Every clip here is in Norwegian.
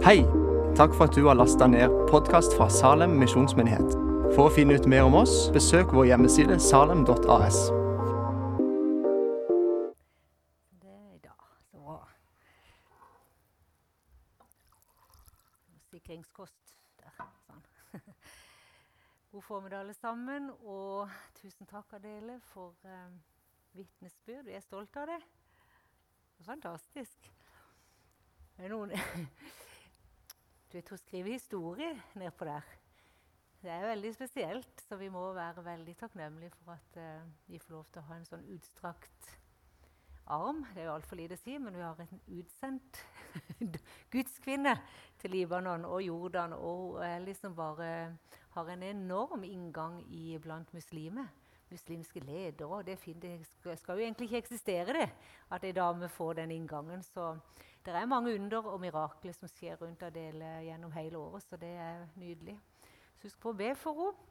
Hei! Takk for at du har lasta ned podkast fra Salem misjonsmyndighet. For å finne ut mer om oss, besøk vår hjemmeside salem.as. Det er i dag. Sikringskost. Sånn. God formiddag, alle sammen. Og tusen takk, Adele, for eh, vitnesbyrd. Vi er stolte av det. det er fantastisk. Det er noen Du vet, hun skriver historie nedpå der. Det er veldig spesielt, så vi må være veldig takknemlige for at uh, vi får lov til å ha en sånn utstrakt arm. Det er jo altfor lite å si, men vi har en utsendt gudskvinne til Libanon og Jordan. Og hun liksom bare har en enorm inngang i blant muslimer. Muslimske ledere. Det, det skal jo egentlig ikke eksistere, det, at ei dame får den inngangen. Så det er mange under og mirakler som skjer rundt Adele gjennom hele året, så det er nydelig. Så husk på å be for henne.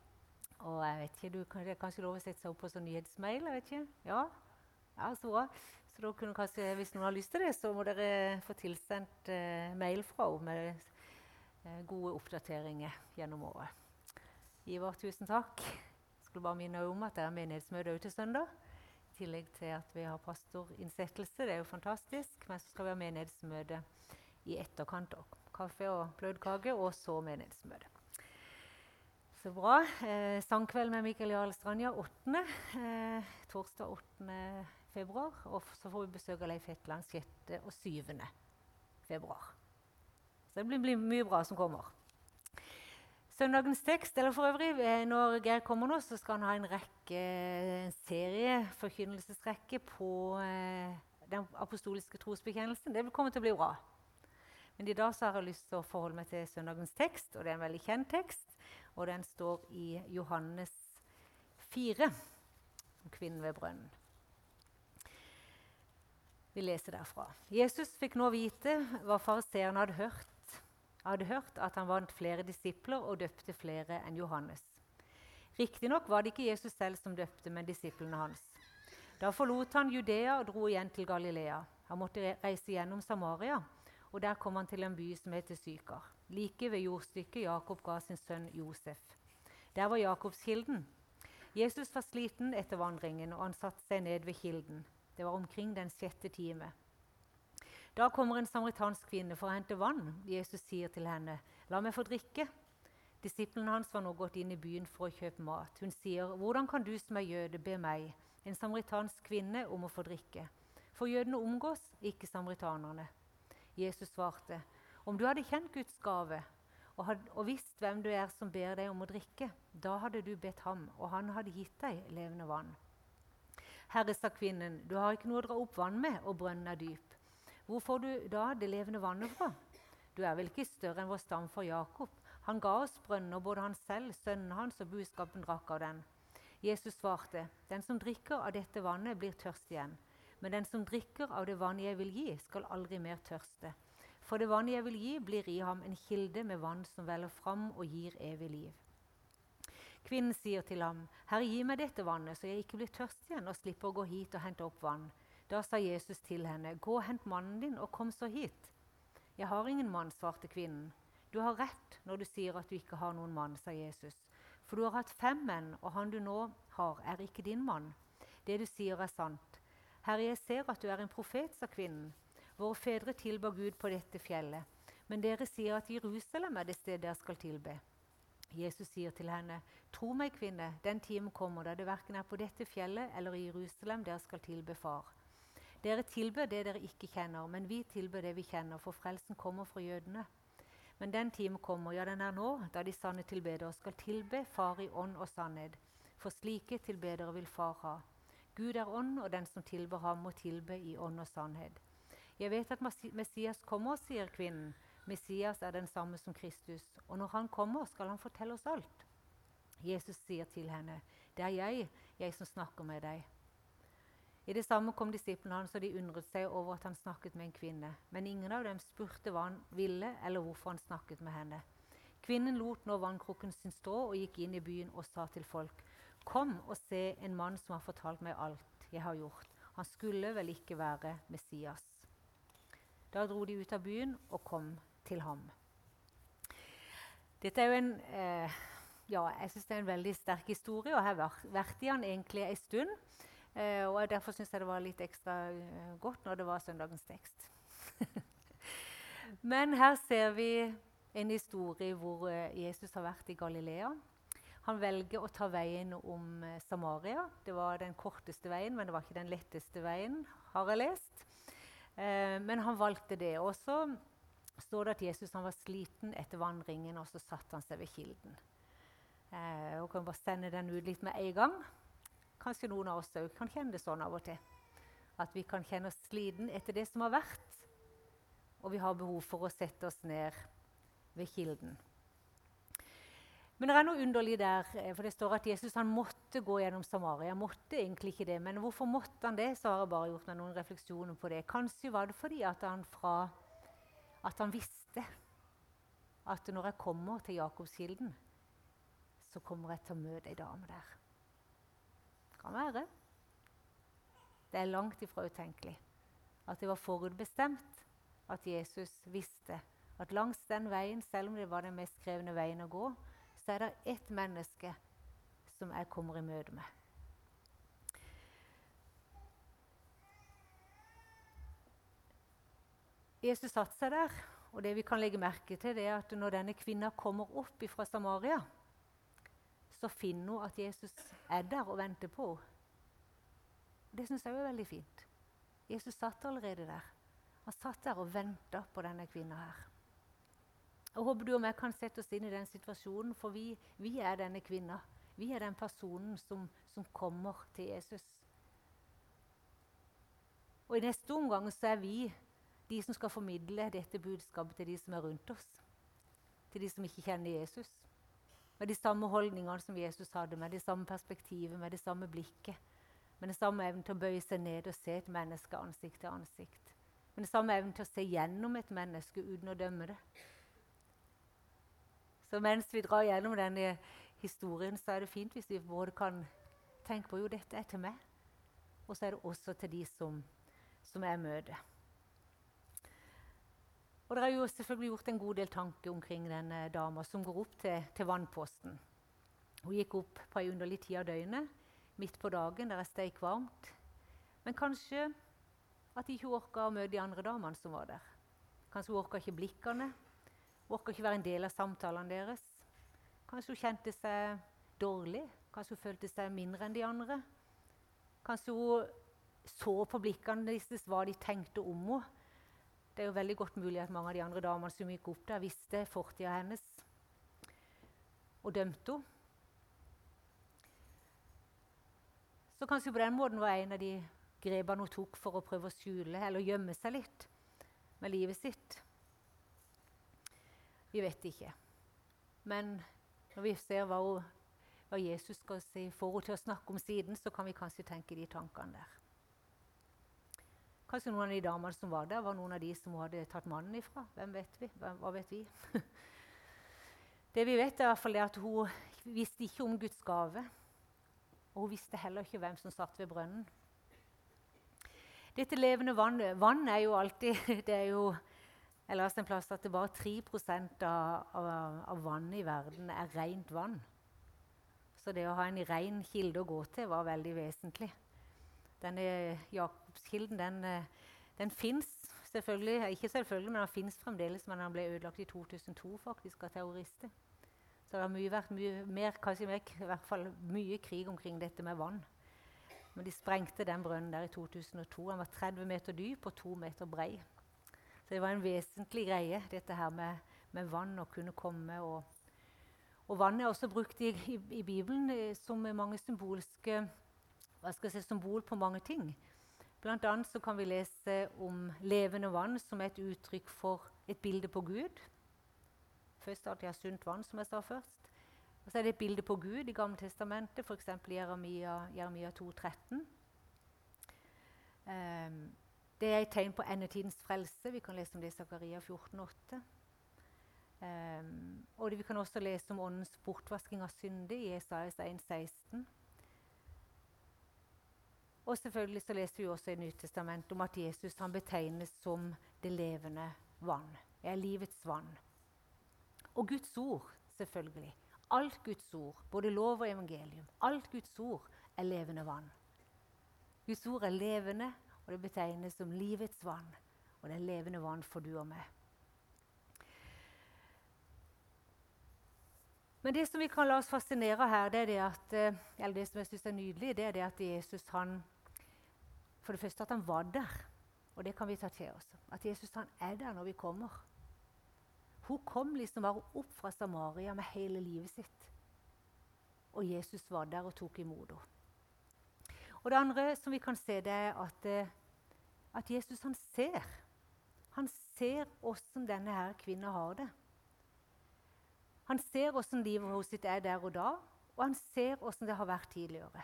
Og jeg vet ikke, du Det er kanskje lov å sette seg opp på sånn nyhetsmail? jeg vet ikke. Ja, ja så bra. Så da kunne kanskje, Hvis noen har lyst til det, så må dere få tilsendt eh, mail fra henne med eh, gode oppdateringer gjennom året. Ivar, tusen takk. Skulle bare minne om at det er menighetsmøte òg til søndag tillegg til at vi har pastorinnsettelse. Det er jo fantastisk. Men så skal vi ha menighetsmøte i etterkant. Kaffe og bløtkake, og så menighetsmøte. Så bra. Eh, sangkveld med Mikael Jarl Stranja 8. Eh, torsdag 8. februar. Og så får vi besøk av Leif Hetland 6. og 7. februar. Så det blir mye bra som kommer. Søndagens tekst, eller for øvrig, eh, Når Geir kommer nå, så skal han ha en rekke, en serie, forkynnelsesrekke på eh, den apostoliske trosbekjennelsen. Det vil komme til å bli bra. Men i dag så har jeg lyst til å forholde meg til søndagens tekst. og Det er en veldig kjent tekst, og den står i Johannes 4, om kvinnen ved brønnen. Vi leser derfra. Jesus fikk nå vite hva fariseerne hadde hørt hadde hørt at han vant flere disipler og døpte flere enn Johannes. Riktignok var det ikke Jesus selv som døpte, men disiplene hans. Da forlot han Judea og dro igjen til Galilea. Han måtte reise gjennom Samaria, og der kom han til en by som heter Sykar, like ved jordstykket Jakob ga sin sønn Josef. Der var Jakobskilden. Jesus var sliten etter vandringen, og han satte seg ned ved kilden. Det var omkring den sjette time. Da kommer en samaritansk kvinne for å hente vann. Jesus sier til henne, 'La meg få drikke.' Disiplene hans var nå gått inn i byen for å kjøpe mat. Hun sier, 'Hvordan kan du som er jøde, be meg, en samaritansk kvinne, om å få drikke?' For jødene omgås, ikke samaritanerne. Jesus svarte, 'Om du hadde kjent Guds gave' og, had, og visst hvem du er som ber deg om å drikke, da hadde du bedt ham, og han hadde gitt deg levende vann. Herre, sa kvinnen, du har ikke noe å dra opp vann med, og brønnen er dyp. Hvor får du da det levende vannet fra? Du er vel ikke større enn vår stamfar Jakob? Han ga oss brønner, både han selv, sønnen hans og buskapen drakk av den. Jesus svarte, Den som drikker av dette vannet, blir tørst igjen. Men den som drikker av det vannet jeg vil gi, skal aldri mer tørste. For det vannet jeg vil gi, blir i ham en kilde med vann som veller fram og gir evig liv. Kvinnen sier til ham, Herre, gi meg dette vannet, så jeg ikke blir tørst igjen og slipper å gå hit og hente opp vann. Da sa Jesus til henne, 'Gå og hent mannen din, og kom så hit.' 'Jeg har ingen mann', svarte kvinnen. 'Du har rett når du sier at du ikke har noen mann', sa Jesus. 'For du har hatt fem menn, og han du nå har, er ikke din mann.' 'Det du sier, er sant.' 'Herre, jeg ser at du er en profet', sa kvinnen. 'Våre fedre tilba Gud på dette fjellet.' 'Men dere sier at Jerusalem er det stedet dere skal tilbe.' Jesus sier til henne, 'Tro meg, kvinne, den timen kommer da det verken er på dette fjellet eller i Jerusalem dere skal tilbe Far.' Dere tilber det dere ikke kjenner, men vi tilber det vi kjenner, for frelsen kommer fra jødene. Men den time kommer, ja, den er nå, da de sanne tilbedere skal tilbe Far i ånd og sannhet. For slike tilbedere vil Far ha. Gud er ånd, og den som tilber ham, må tilbe i ånd og sannhet. Jeg vet at Messias kommer, sier kvinnen. Messias er den samme som Kristus, og når han kommer, skal han fortelle oss alt. Jesus sier til henne, 'Det er jeg, jeg som snakker med deg.' I det samme kom disiplene hans, og de undret seg over at han snakket med en kvinne. Men ingen av dem spurte hva han ville, eller hvorfor han snakket med henne. Kvinnen lot nå vannkrukken sin stå og gikk inn i byen og sa til folk.: Kom og se en mann som har fortalt meg alt jeg har gjort. Han skulle vel ikke være Messias. Da dro de ut av byen og kom til ham. Dette er jo en eh, ja, jeg synes det er en veldig sterk historie, og jeg har vært i den egentlig en stund. Eh, og Derfor syns jeg det var litt ekstra uh, godt når det var søndagens tekst. Men her ser vi en historie hvor uh, Jesus har vært i Galilea. Han velger å ta veien om Samaria. Det var den korteste veien, men det var ikke den letteste veien, har jeg lest. men han valgte det. Og så står det at Jesus var sliten etter vandringen, og så satte han seg ved kilden. Eh, og kan bare sende den ut litt med en gang. Kanskje noen av oss òg kan kjenne det sånn av og til. At vi kan kjenne oss sliten etter det som har vært, og vi har behov for å sette oss ned ved kilden. Men det er noe underlig der, eh, for det står at Jesus måtte gå gjennom Samaria. Måtte egentlig ikke det, Men hvorfor måtte han det? Så har jeg bare gjort meg noen refleksjoner på det. Kanskje var det fordi at han, fra, at han visste at når jeg kommer til Jakobskilden, så kommer jeg til å møte ei dame der. Kan være. Det er langt ifra utenkelig at det var forutbestemt at Jesus visste at langs den veien, selv om det var den mest krevende veien å gå, så er det ett menneske som jeg kommer i møte med. Jesus satte seg der, og det vi kan legge merke til, det er at når denne kvinna kommer opp fra Samaria, så finner hun at Jesus er der og venter på henne. Det syns jeg er veldig fint. Jesus satt allerede der. Han satt der og venta på denne kvinna her. Jeg håper du og jeg kan sette oss inn i den situasjonen, for vi, vi er denne kvinna. Vi er den personen som, som, kommer til Jesus. Og I neste omgang så er vi de som skal formidle dette budskapet til de som er rundt oss. Til de som ikke kjenner Jesus. Med de samme holdningene som Jesus hadde, med det samme perspektivet, med det samme blikket. Med den samme evnen til å bøye seg ned og se et menneske ansikt til ansikt. Med den samme evnen til å se gjennom et menneske uten å dømme det. Så mens vi drar gjennom denne historien, så er det fint hvis vi både kan tenke på jo, dette er til meg, og så er det også til de som, som jeg møter. Og Det er jo selvfølgelig gjort en god del tanker omkring denne dama som går opp til, til vannposten. Hun gikk opp på ei underlig tid av døgnet, midt på dagen der det steik varmt. Men kanskje at de ikke orka å møte de andre damene som var der. Kanskje hun orka ikke blikkene, hun orka ikke være en del av samtalene deres. Kanskje hun kjente seg dårlig, kanskje hun følte seg mindre enn de andre. Kanskje hun så på blikkene deres hva de tenkte om henne det er jo veldig godt mulig at mange av de andre damene som gikk opp der, visste fortida hennes og dømte henne. Så kanskje på den måten var en av de grepene hun tok for å prøve å skjule eller gjemme seg litt med livet sitt. Vi vet ikke. Men når vi ser hva, hun, hva Jesus skal si, får henne til å snakke om siden, så kan vi kanskje tenke de tankene der. Kanskje noen av de damene som var der, var noen av de som hun hadde tatt mannen ifra. Hvem vet vi? Hva vet vi? det vi vet, er i hvert fall at hun visste ikke om Guds gave. Og hun visste heller ikke hvem som satt ved brønnen. Dette levende vannet Vann er jo alltid det er jo, Jeg leste en plass at det bare 3 av, av, av vannet i verden er rent vann. Så det å ha en ren kilde å gå til var veldig vesentlig. Denne Jakobskilden den, eh, den fins selvfølgelig. Ikke selvfølgelig, men den fins fremdeles. Men den ble ødelagt i 2002 faktisk av terrorister. Så det har mye, vært mye, mer, kanskje mer, i hvert fall mye krig omkring dette med vann. Men de sprengte den brønnen der i 2002. Den var 30 meter dyp og 2 meter brei. Så det var en vesentlig greie, dette her med, med vann å kunne komme. Og, og vann er også brukt i, i, i Bibelen eh, som mange symbolske hva skal jeg si, symbol på mange ting. Blant annet kan vi lese om levende vann som er et uttrykk for et bilde på Gud. Først at de har sunt vann, som jeg sa først. Og så er det et bilde på Gud i Gamle Testamentet, f.eks. Jeremia, Jeremia 2,13. Um, ehm, det er et tegn på endetidens frelse. Vi kan lese om det i Zakaria 14,8. Um, og det, vi kan også lese om åndens bortvasking av synde i Esaias 1,16. Og selvfølgelig så leser vi også i Nytestamentet om at Jesus han betegnes som det levende vann. Jeg er livets vann. Og Guds ord, selvfølgelig. Alt Guds ord, både lov og evangelium, alt Guds ord er levende vann. Guds ord er levende, og det betegnes som livets vann. Og det er levende vann for du og meg. Men det som vi kan la oss fascinere her, det er det at, eh, eller det som jeg synes er nydelig, det er det at Jesus han, For det første at han var der. Og det kan vi ta til oss. At Jesus han er der når vi kommer. Hun kom liksom bare opp fra Samaria med hele livet sitt. Og Jesus var der og tok imot henne. Og Det andre som vi kan se, det er at, eh, at Jesus han ser. Han ser åssen denne her kvinnen har det. Han ser åssen livet sitt er der og da, og han ser åssen det har vært tidligere.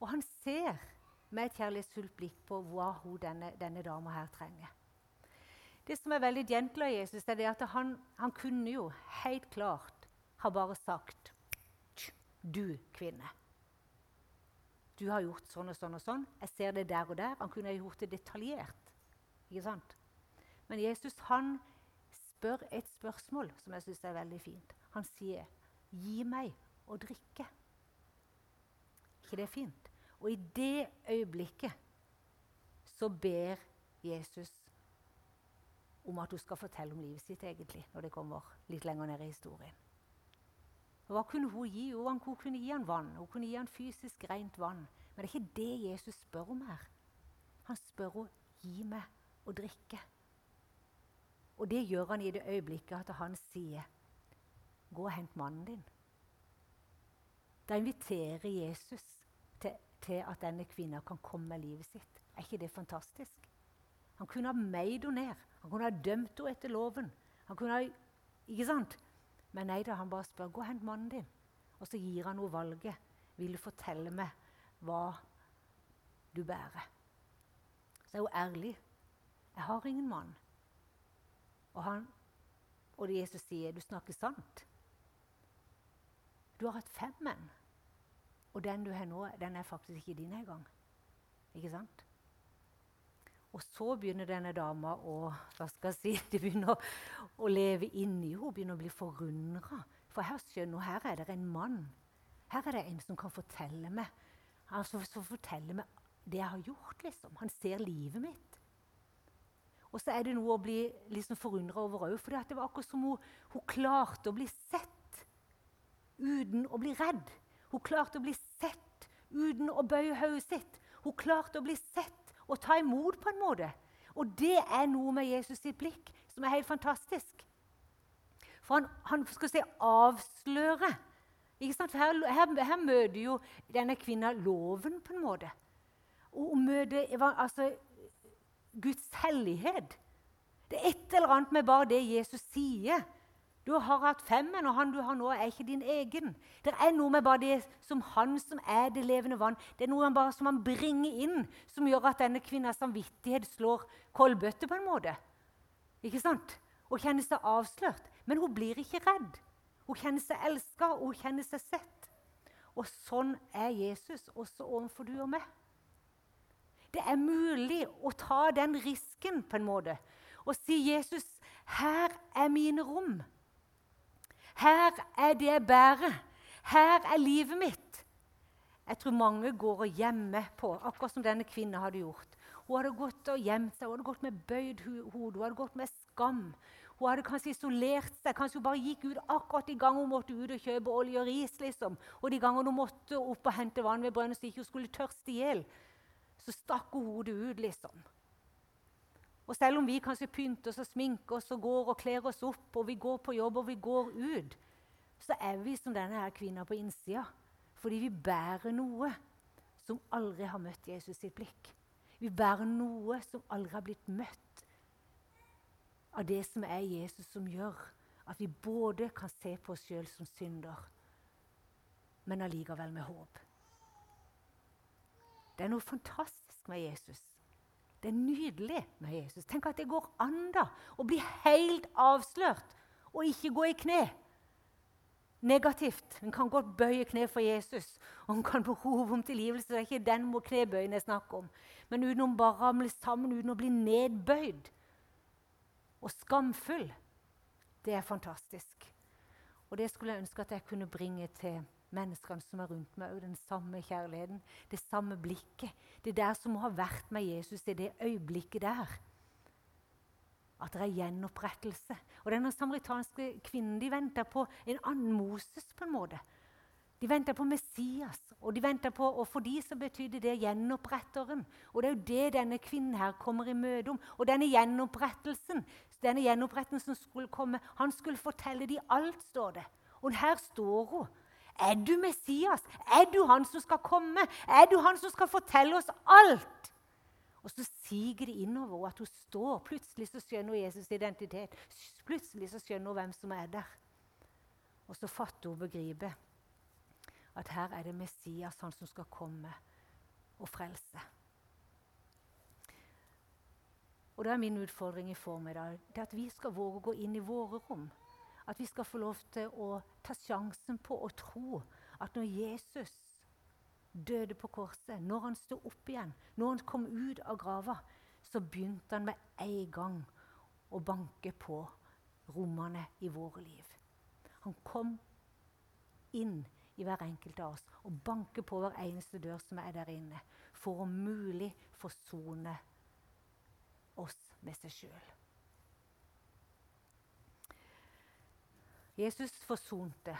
Og han ser med et kjærlighetsfullt blikk på hva hun, denne, denne dama her trenger. Det som er veldig gentle av Jesus, er at han, han kunne jo helt klart ha bare sagt Du, kvinne. Du har gjort sånn og sånn og sånn. Jeg ser det der og der. Han kunne ha gjort det detaljert. Ikke sant? Men Jesus han spør et spørsmål som jeg syns er veldig fint. Han sier, 'Gi meg å drikke'. ikke det fint? Og i det øyeblikket så ber Jesus om at hun skal fortelle om livet sitt, egentlig, når det kommer litt lenger ned i historien. Hva kunne hun gi? Jo, hun kunne gi han vann. Hun kunne gi han fysisk rent vann. Men det er ikke det Jesus spør om her. Han spør henne gi meg å drikke. Og det gjør han i det øyeblikket at han sier, 'Gå og hent mannen din'. Da inviterer Jesus til, til at denne kvinnen kan komme med livet sitt. Er ikke det fantastisk? Han kunne ha meid henne ned. Han kunne ha dømt henne etter loven. Han kunne ha, ikke sant? Men nei da, han bare spør 'Gå og hent mannen din'. Og så gir han henne valget. 'Vil du fortelle meg hva du bærer?' Så er hun ærlig. 'Jeg har ingen mann.' Og, han, og Jesus sier, 'Du snakker sant.' Du har hatt fem menn, og den du har nå, den er faktisk ikke din engang. Ikke sant? Og så begynner denne dama å hva skal jeg si, de begynner å, å leve inni henne. Begynner å bli forundra. For her skjønner hun, her er det en mann. Her er det en som kan fortelle meg altså, som forteller meg det jeg har gjort. liksom. Han ser livet mitt. Og så er det noe å bli liksom forundra over òg. For det var akkurat som hun, hun klarte å bli sett uten å bli redd. Hun klarte å bli uten å bøye hodet sitt. Hun klarte å bli sett og ta imot på en måte. Og det er noe med Jesus sitt blikk som er helt fantastisk. For han, han skal si avsløre. For her, her, her, møter jo denne kvinna loven på en måte. Og hun møter altså, Guds hellighet. Det er et eller annet med bare det Jesus sier, du har hatt femmen, og han du har nå, er ikke din egen. Det er noe med bare det som han som er det levende vann. Det er noe han bare som han bringer inn, som gjør at denne kvinnas samvittighet slår koldbøtte på en måte. Ikke sant? Og kjenner seg avslørt. Men hun blir ikke redd. Hun kjenner seg elska, og hun kjenner seg sett. Og sånn er Jesus også overfor du og meg. Det er mulig å ta den risken på en måte og si, 'Jesus, her er mine rom.' Her er det jeg bærer. Her er livet mitt. Jeg tror mange går og gjemmer på, akkurat som denne kvinnen hadde gjort. Hun hadde gått og gjemt seg, hun hadde gått med bøyd hode, hun hadde gått med skam. Hun hadde kanskje isolert seg. Kanskje hun bare gikk ut akkurat de gangene hun måtte ut og kjøpe olje og ris. liksom. Og de gangene hun måtte opp og hente vann ved brønnen så ikke hun skulle tørste i hjel. Så stakk hun hodet ut, liksom. Og selv om vi kanskje pynter oss og sminker oss og går og kler oss opp, og vi går på jobb og vi går ut, så er vi som denne her kvinna på innsida. Fordi vi bærer noe som aldri har møtt Jesus sitt blikk. Vi bærer noe som aldri har blitt møtt av det som er Jesus, som gjør at vi både kan se på oss sjøl som synder, men allikevel med håp. Det er noe fantastisk med Jesus. Det er nydelig med Jesus. Tenk at det går an da, å bli helt avslørt og ikke gå i kne. Negativt. En kan godt bøye kne for Jesus, og en kan behove om tilgivelse. Det er ikke den knebøyen jeg snakker om. Men uten å bare ramle sammen, uten å bli nedbøyd. og skamfull. Det er fantastisk. Og det skulle jeg ønske at jeg kunne bringe til menneskene som er rundt meg. Den samme kjærligheten, det samme blikket. Det der som har vært med Jesus i det øyeblikket der. At det er gjenopprettelse. Og denne samaritanske kvinnen de venter på en annen Moses. på en måte. De venter på Messias, og de på, og for de så betydde det gjenoppretteren. Og det er jo det denne kvinnen her kommer i møte om. Og denne gjenopprettelsen denne gjenopprettelsen skulle komme, han skulle fortelle dem alt, står det. Og her står hun. Er du Messias? Er du han som skal komme? Er du han som skal fortelle oss alt? Og så siger det innover at hun står. Plutselig så skjønner hun Jesus' identitet. Plutselig så skjønner hun hvem som er der. Og så fatter hun begripet at her er det Messias, han som skal komme og frelse. Og da er min utfordring i formiddag det at vi skal våge å gå inn i våre rom. At vi skal få lov til å ta sjansen på å tro at når Jesus døde på korset, når han sto opp igjen, når han kom ut av grava, så begynte han med en gang å banke på rommene i våre liv. Han kom inn i hver enkelt av oss og banker på hver eneste dør som er der inne, for å mulig forsone oss med seg sjøl. Jesus forsonte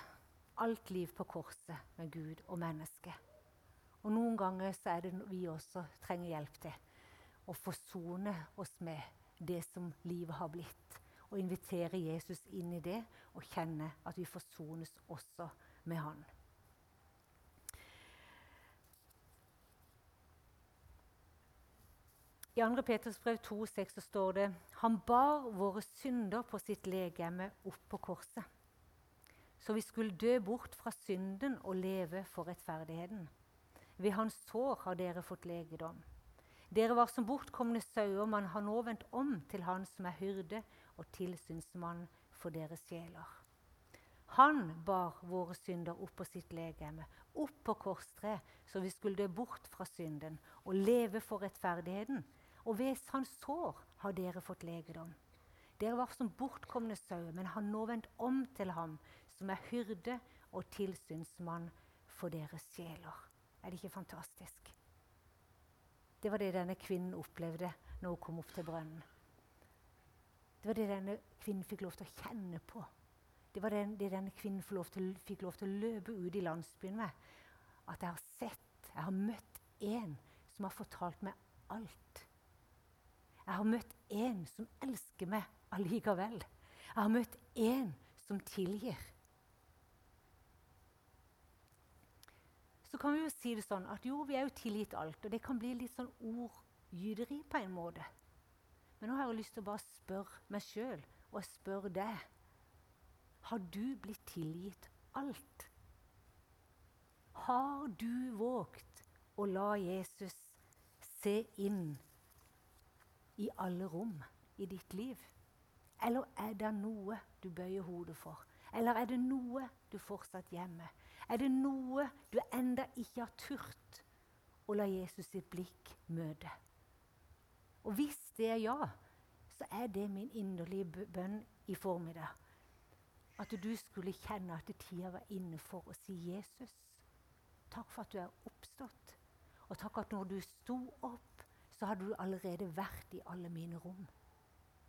alt liv på korset med Gud og menneske. Og Noen ganger så er det vi også trenger hjelp til å forsone oss med det som livet har blitt. Og invitere Jesus inn i det og kjenne at vi forsones også med Han. I 2. Peters brev 2,6 står det Han bar våre synder på sitt legeme opp på korset. Så vi skulle dø bort fra synden og leve for rettferdigheten. Ved hans sår har dere fått legedom. Dere var som bortkomne sauer, man har nå vendt om til Han som er hyrde og tilsynsmann for deres sjeler. Han bar våre synder opp på sitt legeme, opp på korstreet, så vi skulle dø bort fra synden og leve for rettferdigheten og ved hans sår har dere fått legedom. Dere var som bortkomne sauer, men har nå vendt om til ham, som er hyrde og tilsynsmann for deres sjeler. Er det ikke fantastisk? Det var det denne kvinnen opplevde når hun kom opp til brønnen. Det var det denne kvinnen fikk lov til å kjenne på. Det var det, denne kvinnen fikk lov, til, fikk lov til å løpe ut i landsbyen med. At jeg har sett, jeg har møtt en som har fortalt meg alt. Jeg har møtt en som elsker meg allikevel. Jeg har møtt en som tilgir. Så kan vi jo si det sånn at jo, vi er jo tilgitt alt, og det kan bli litt sånn ordgyderi på en måte. Men nå har jeg lyst til å bare spørre meg sjøl, og jeg spør deg Har du blitt tilgitt alt? Har du våget å la Jesus se inn i alle rom i ditt liv? Eller er det noe du bøyer hodet for? Eller er det noe du fortsatt gjemmer? Er det noe du enda ikke har turt å la Jesus sitt blikk møte? Og hvis det er ja, så er det min inderlige bønn i formiddag. At du skulle kjenne at tida var inne for å si Jesus. Takk for at du er oppstått. Og takk at når du sto opp, så hadde du allerede vært i alle mine rom.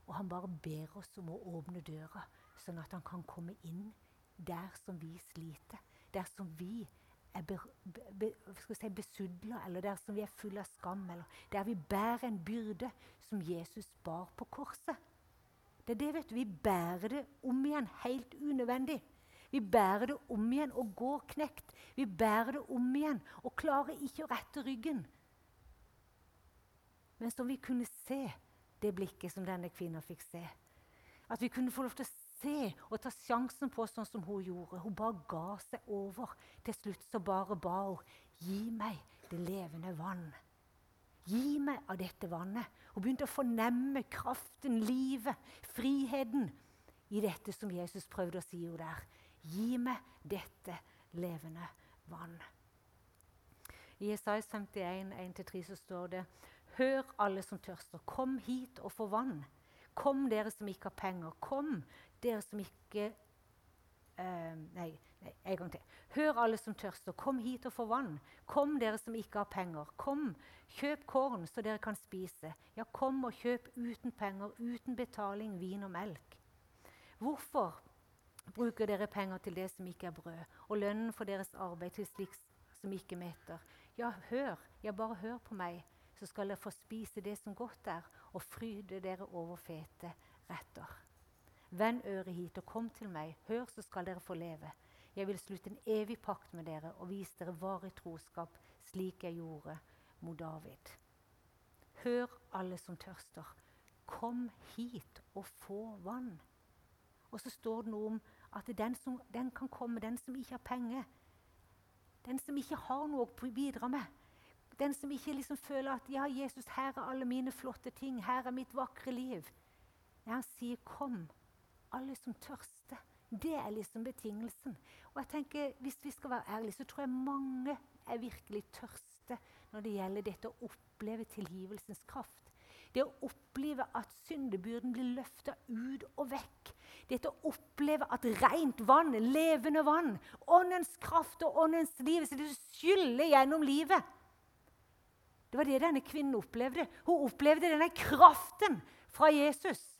Og han bare ber oss om å åpne døra, sånn at han kan komme inn der som vi sliter. Der som vi er be, be, si besudla, eller der som vi er fulle av skam. Eller der vi bærer en byrde som Jesus bar på korset. Det er det, vet du. Vi bærer det om igjen helt unødvendig. Vi bærer det om igjen og går knekt. Vi bærer det om igjen og klarer ikke å rette ryggen. Men som vi kunne se det blikket som denne kvinnen fikk se. At vi kunne få lov til å se og ta sjansen på sånn som hun gjorde. Hun bare ga seg over. Til slutt så bare ba hun gi meg det levende vann. Gi meg av dette vannet. Hun begynte å fornemme kraften, livet, friheten i dette som Jesus prøvde å si henne der. Gi meg dette levende vann. I Isaiah 51, 1-3 så står det Hør, alle som tørster, kom hit og få vann. Kom, dere som ikke har penger. Kom, dere som ikke Uh, nei, nei, en gang til. Hør, alle som tørster. Kom hit og få vann. Kom, dere som ikke har penger. Kom, kjøp korn, så dere kan spise. Ja, kom og kjøp uten penger, uten betaling, vin og melk. Hvorfor bruker dere penger til det som ikke er brød, og lønnen for deres arbeid til slikt som ikke meter? Ja, hør, ja, bare hør på meg, så skal dere få spise det som godt er, og fryde dere over fete retter. Vend øret hit og kom til meg. Hør, så skal dere få leve. Jeg vil slutte en evig pakt med dere og vise dere varig troskap, slik jeg gjorde mot David. Hør, alle som tørster. Kom hit og få vann. Og så står det noe om at den, som, den kan komme, den som ikke har penger. Den som ikke har noe å bidra med. Den som ikke liksom føler at ja, Jesus, her er alle mine flotte ting. Her er mitt vakre liv. Ja, han sier, 'Kom, alle som tørster'. Det er liksom betingelsen. Og jeg tenker, Hvis vi skal være ærlige, så tror jeg mange er virkelig tørste når det gjelder dette å oppleve tilgivelsens kraft. Det å oppleve at syndebyrden blir løfta ut og vekk. Dette å oppleve at rent vann, levende vann, åndens kraft og åndens liv så det skyller gjennom livet. Det var det denne kvinnen opplevde. Hun opplevde denne kraften fra Jesus,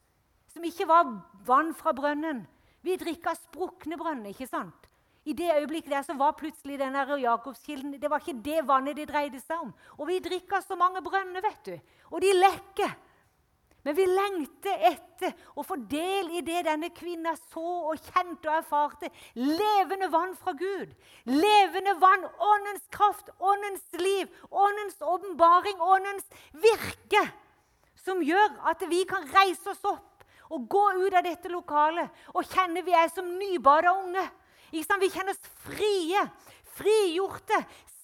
som ikke var vann fra brønnen. Vi drikka sprukne brønner, ikke sant? I det øyeblikket der så var plutselig den Jakobskilden Det var ikke det vannet det dreide seg om. Og vi drikker så mange brønner, vet du. Og de lekker. Men vi lengter etter å få del i det denne kvinna så og kjente og erfarte. Levende vann fra Gud. Levende vann, åndens kraft, åndens liv, åndens åpenbaring, åndens virke. Som gjør at vi kan reise oss opp og gå ut av dette lokalet og kjenne vi er som nybada unge. Vi kjenner oss frie, frigjorte,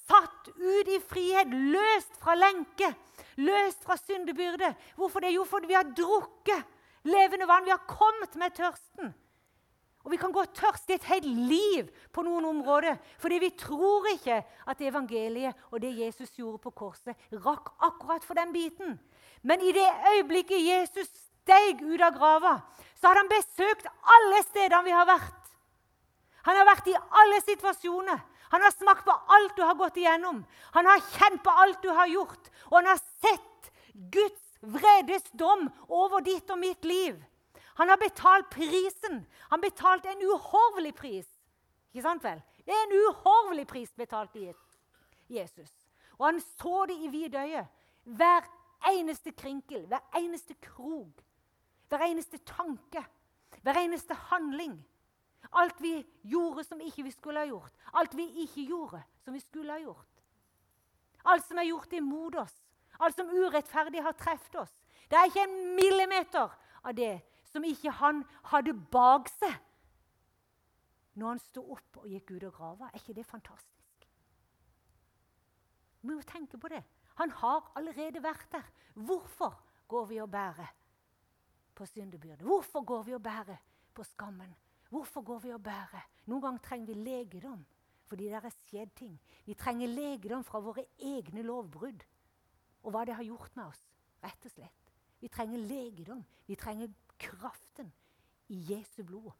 satt ut i frihet, løst fra lenke, løst fra syndebyrde. Hvorfor det? Jo, fordi vi har drukket levende vann. Vi har kommet med tørsten. Og vi kan gå tørst i et helt liv på noen områder. Fordi vi tror ikke at evangeliet og det Jesus gjorde på korset, rakk akkurat for den biten. Men i det øyeblikket Jesus steg ut av grava, så hadde han besøkt alle stedene vi har vært. Han har vært i alle situasjoner. Han har smakt på alt du har gått igjennom. Han har kjent på alt du har gjort. Og han har sett Guds vredes dom over ditt og mitt liv. Han har betalt prisen. Han betalte en uhorvelig pris. Ikke sant vel? Det er en uhorvelig pris betalt i Jesus. Og han så det i vidøyet. Hver eneste krinkel, hver eneste krok, hver eneste tanke, hver eneste handling. Alt vi gjorde som ikke vi skulle ha gjort. Alt vi ikke gjorde som vi skulle ha gjort. Alt som er gjort imot oss. Alt som urettferdig har truffet oss. Det er ikke en millimeter av det som ikke han hadde bak seg når han sto opp og gikk ut av grava. Er ikke det fantastisk? Vi må tenke på det. Han har allerede vært der. Hvorfor går vi og bærer på syndebyrde? Hvorfor går vi og bærer på skammen? Hvorfor går vi og bærer? Noen ganger trenger vi legedom fordi det er skjedd ting. Vi trenger legedom fra våre egne lovbrudd og hva det har gjort med oss. Rett og slett. Vi trenger legedom. Vi trenger kraften i Jesu blod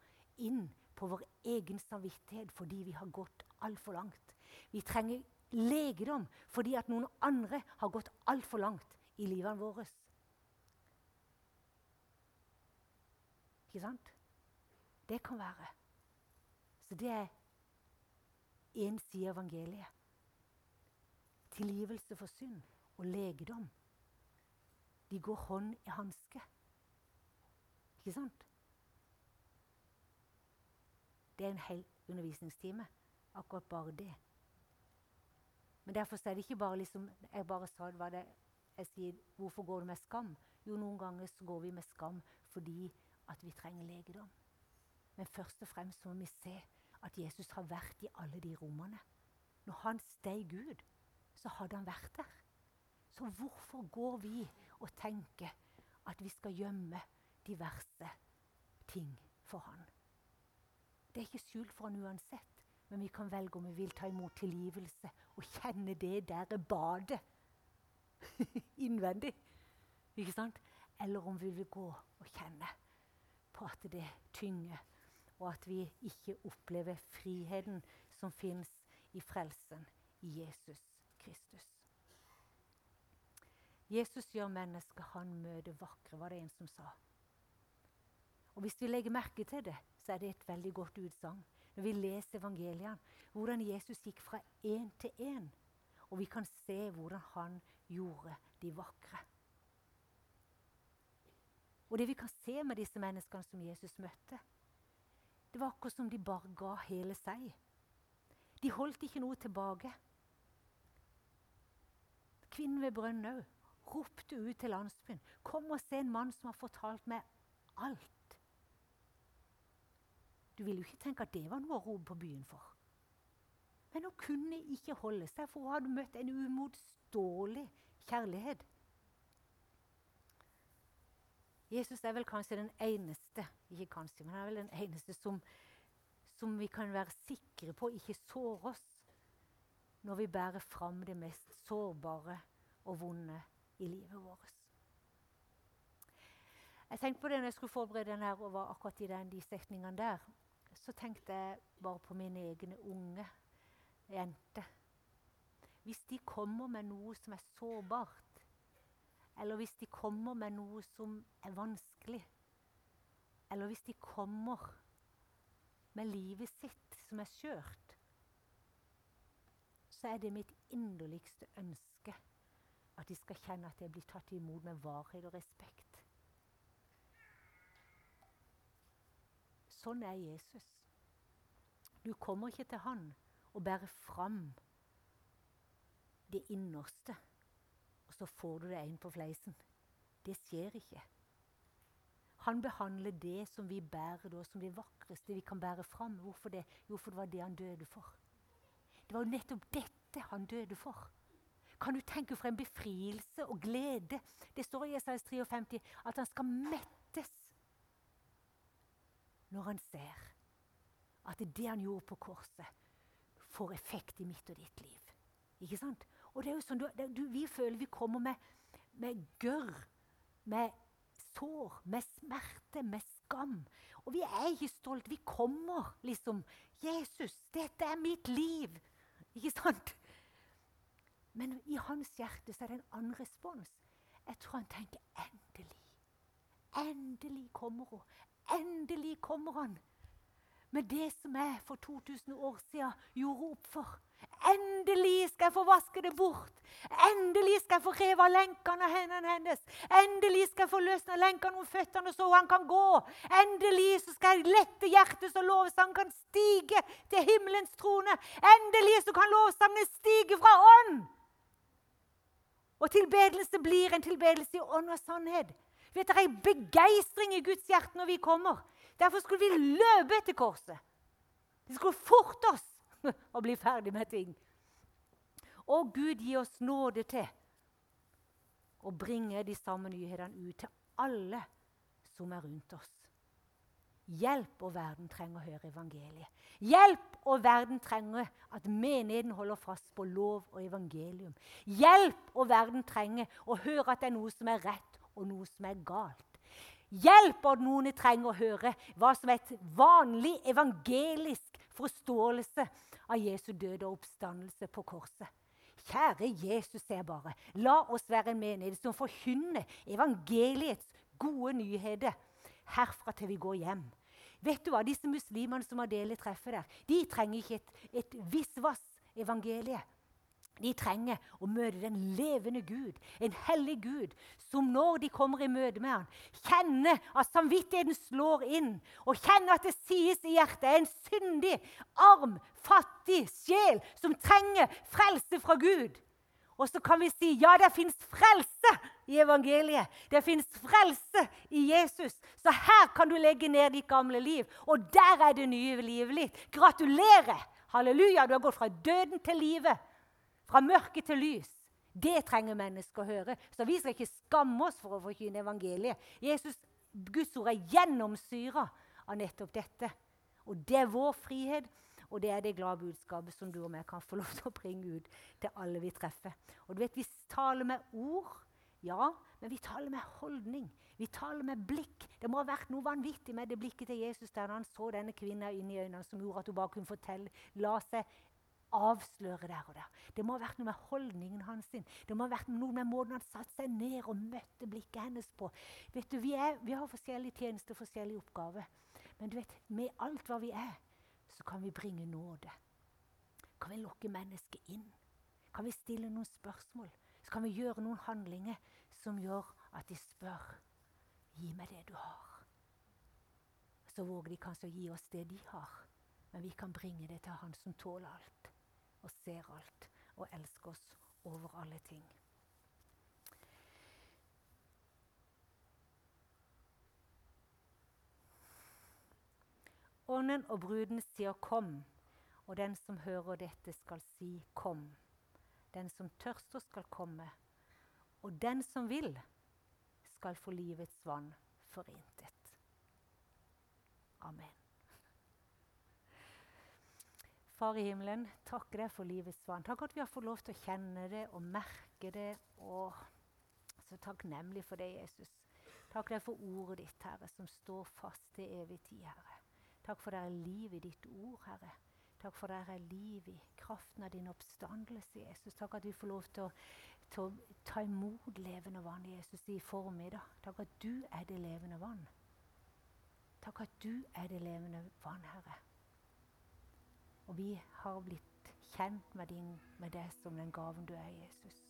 inn på vår egen samvittighet fordi vi har gått altfor langt. Vi trenger legedom fordi at noen andre har gått altfor langt i livene våre. Ikke sant? Det kan være. Så det er én side av evangeliet. Tilgivelse for synd og legedom. De går hånd i hanske. Ikke sant? Det er en hel undervisningstime, akkurat bare det. Men derfor er det ikke bare liksom Jeg bare sa det, hva det jeg sier, Hvorfor går du med skam? Jo, noen ganger så går vi med skam fordi at vi trenger legedom. Men først og fremst må vi se at Jesus har vært i alle de rommene. Når han steg ut, så hadde han vært der. Så hvorfor går vi og tenker at vi skal gjemme diverse ting for han? Det er ikke skjult for han uansett, men vi kan velge om vi vil ta imot tilgivelse og kjenne det der badet innvendig. Ikke sant? Eller om vi vil gå og kjenner på at det tynger, og at vi ikke opplever friheten som fins i frelsen i Jesus Kristus. Jesus gjør mennesker han møter vakre, var det en som sa. Og Hvis vi legger merke til det, så er det et veldig godt utsagn. Når vi leser evangeliene, hvordan Jesus gikk fra én til én. Og vi kan se hvordan han gjorde de vakre. Og det vi kan se med disse menneskene som Jesus møtte, det var akkurat som de bare ga hele seg. De holdt ikke noe tilbake. Kvinnen ved brønnen òg ropte ut til landsbyen. 'Kom og se en mann som har fortalt meg alt.' Du ville jo ikke tenke at det var noe å rope på byen for. Men hun kunne ikke holde seg, for hun hadde møtt en umotståelig kjærlighet. Jesus er vel kanskje den eneste ikke kanskje, men han er vel den eneste som, som vi kan være sikre på ikke sårer oss når vi bærer fram det mest sårbare og vonde i livet vårt. Jeg tenkte på det når jeg skulle forberede den her, og var akkurat i den, de setningene der. Så tenkte jeg bare på mine egne unge jente. Hvis de kommer med noe som er sårbart, eller hvis de kommer med noe som er vanskelig, eller hvis de kommer med livet sitt som er skjørt, så er det mitt inderligste ønske at de skal kjenne at jeg blir tatt imot med varhet og respekt. Sånn er Jesus. Du kommer ikke til han og bærer fram det innerste, så får du det inn på fleisen. Det skjer ikke. Han behandler det som vi bærer da, som det vakreste vi kan bære fram. Hvorfor det? Jo, for det var det han døde for. Det var jo nettopp dette han døde for. Kan du tenke for en befrielse og glede? Det står i Esaias 53 at han skal mettes når han ser at det han gjorde på korset, får effekt i mitt og ditt liv. Ikke sant? Og det er jo sånn, du, du, Vi føler vi kommer med, med gørr, med sår, med smerte, med skam. Og vi er ikke stolte. Vi kommer liksom 'Jesus, dette er mitt liv.' Ikke sant? Men i hans hjerte så er det en annen respons. Jeg tror han tenker 'endelig'. Endelig kommer hun. Endelig kommer han. Med det som jeg for 2000 år siden gjorde opp for. Endelig skal jeg få vaske det bort. Endelig skal jeg få revet lenkene av hendene hennes. Endelig skal jeg få løsna lenkene om føttene så han kan gå. Endelig så skal jeg lette hjertet så lovsangen kan stige til himmelens trone. Endelig så kan lovsangen stige fra ånd. Og tilbedelse blir en tilbedelse i ånd og sannhet. Vet Det er en begeistring i Guds hjerte når vi kommer. Derfor skulle vi løpe etter korset. Vi skulle forte oss å bli ferdig med ting. Og Gud gi oss nåde til å bringe de samme nyhetene ut til alle som er rundt oss. Hjelp, og verden trenger å høre evangeliet. Hjelp, og verden trenger at menigheten holder fast på lov og evangelium. Hjelp, og verden trenger å høre at det er noe som er rett, og noe som er galt. Hjelp, at noen trenger å høre hva som er et vanlig evangelisk forståelse av Jesu død og oppstandelse på korset. Kjære Jesus, jeg bare, la oss være en menighet som forkynner evangeliets gode nyheter herfra til vi går hjem. Vet du hva, Disse muslimene som har del i der, de trenger ikke et, et visvas-evangelie. De trenger å møte den levende Gud, en hellig Gud, som når de kommer i møte med han, kjenner at samvittigheten slår inn, og kjenner at det sies i hjertet en syndig, arm, fattig sjel som trenger frelse fra Gud. Og så kan vi si ja, det fins frelse i evangeliet. Det fins frelse i Jesus. Så her kan du legge ned ditt gamle liv, og der er det nye livet ditt. Gratulerer! Halleluja, du har gått fra døden til livet. Fra mørke til lys. Det trenger mennesker å høre. Så vi skal ikke skamme oss for å forkynne evangeliet. Jesus, Guds ord er gjennomsyra av nettopp dette. Og det er vår frihet, og det er det glade budskapet som du og jeg kan få lov til å bringe ut til alle vi treffer. Og du vet, Vi taler med ord, Ja, men vi taler med holdning. Vi taler med blikk. Det må ha vært noe vanvittig med det blikket til Jesus der han så denne kvinnen inn i øynene som gjorde at hun bare kunne fortelle, la seg avsløre der og der. Det må ha vært noe med holdningen hans. sin. Det må ha vært noe med måten han satte seg ned og møtte blikket hennes på. Vet du, Vi, er, vi har forskjellige tjenester, forskjellige oppgaver. Men du vet, med alt hva vi er, så kan vi bringe nåde. Kan vi lokke mennesket inn? Kan vi stille noen spørsmål? Så kan vi gjøre noen handlinger som gjør at de spør Gi meg det du har. Så våger de kanskje å gi oss det de har. Men vi kan bringe det til Han som tåler alt og ser alt og elsker oss over alle ting. Ånden og bruden sier 'kom', og den som hører dette, skal si 'kom'. Den som tørster, skal komme, og den som vil, skal få livets vann forintet. Amen. Far i himmelen, takker deg for livets vann. Takk at vi har fått lov til å kjenne det og merke det. Og så takknemlig for det, Jesus. Takk deg for ordet ditt, Herre, som står fast til evig tid, Herre. Takk for det er liv i ditt ord, Herre. Takk for det er liv i kraften av din oppstandelse, Jesus. Takk at vi får lov til å, til å ta imot levende vann, Jesus, i formiddag. Takk at du er det levende vann. Takk at du er det levende vann, Herre. Og vi har blitt kjent med, din, med det som den gaven du er, Jesus.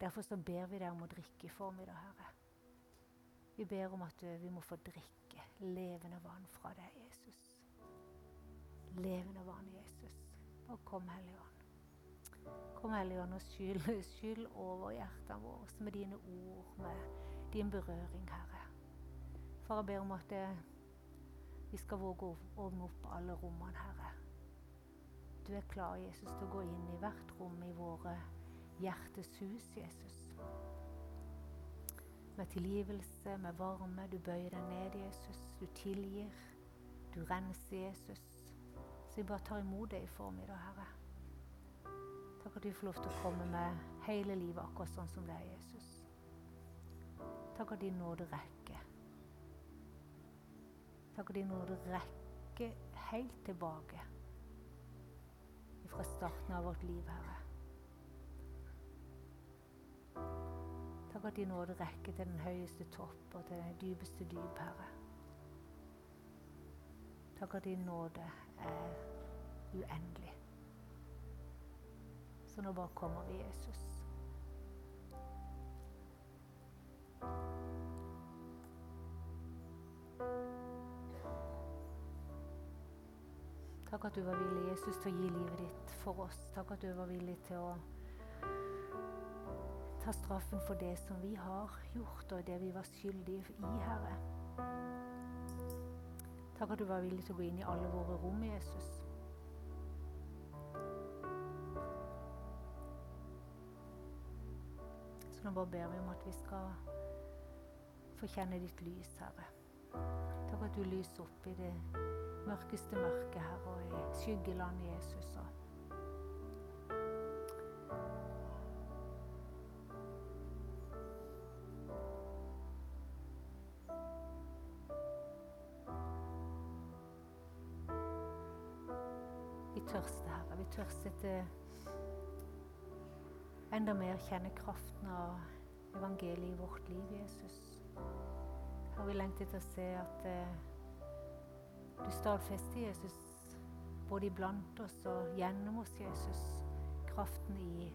Derfor så ber vi deg om å drikke i formiddag, Herre. Vi ber om at vi må få drikke levende vann fra deg, Jesus. Levende vann, Jesus. Og kom, Hellige Ånd. Kom, Hellige Ånd, og skyld, skyld over hjertene våre med dine ord, med din berøring, Herre. Far, jeg ber om at det, vi skal våge å åpne opp alle rommene, Herre du er klar, Jesus, til å gå inn i hvert rom i våre hjertes hus, Jesus. Med tilgivelse, med varme. Du bøyer deg ned, Jesus. Du tilgir. Du renser, Jesus. Så vi bare tar imot det i formiddag, Herre. Takk at vi får lov til å komme med hele livet akkurat sånn som det er, Jesus. Takk at din nåde rekker. Takk at din nåde rekker helt tilbake fra starten av vårt liv, Herre. Takk at din nåde rekker til den høyeste topp og til den dypeste dyp, Herre. Takk at din nåde er uendelig. Så nå bare kommer vi, Jesus. Takk at du var villig, Jesus, til å gi livet ditt for oss. Takk at du var villig til å ta straffen for det som vi har gjort, og det vi var skyldige i, Herre. Takk at du var villig til å gå inn i alle våre rom, Jesus. Så nå bare ber vi om at vi skal få kjenne ditt lys, Herre. Takk at du lyser opp i det mørkeste mørket, Herre, og i skyggelandet Jesus. Vi tørster, Herre. Vi tørster enda mer kjenne kraften av evangeliet i vårt liv, Jesus. Har vi lengter til å se at eh, du stadfester Jesus både iblant oss og gjennom oss, Jesus, kraften i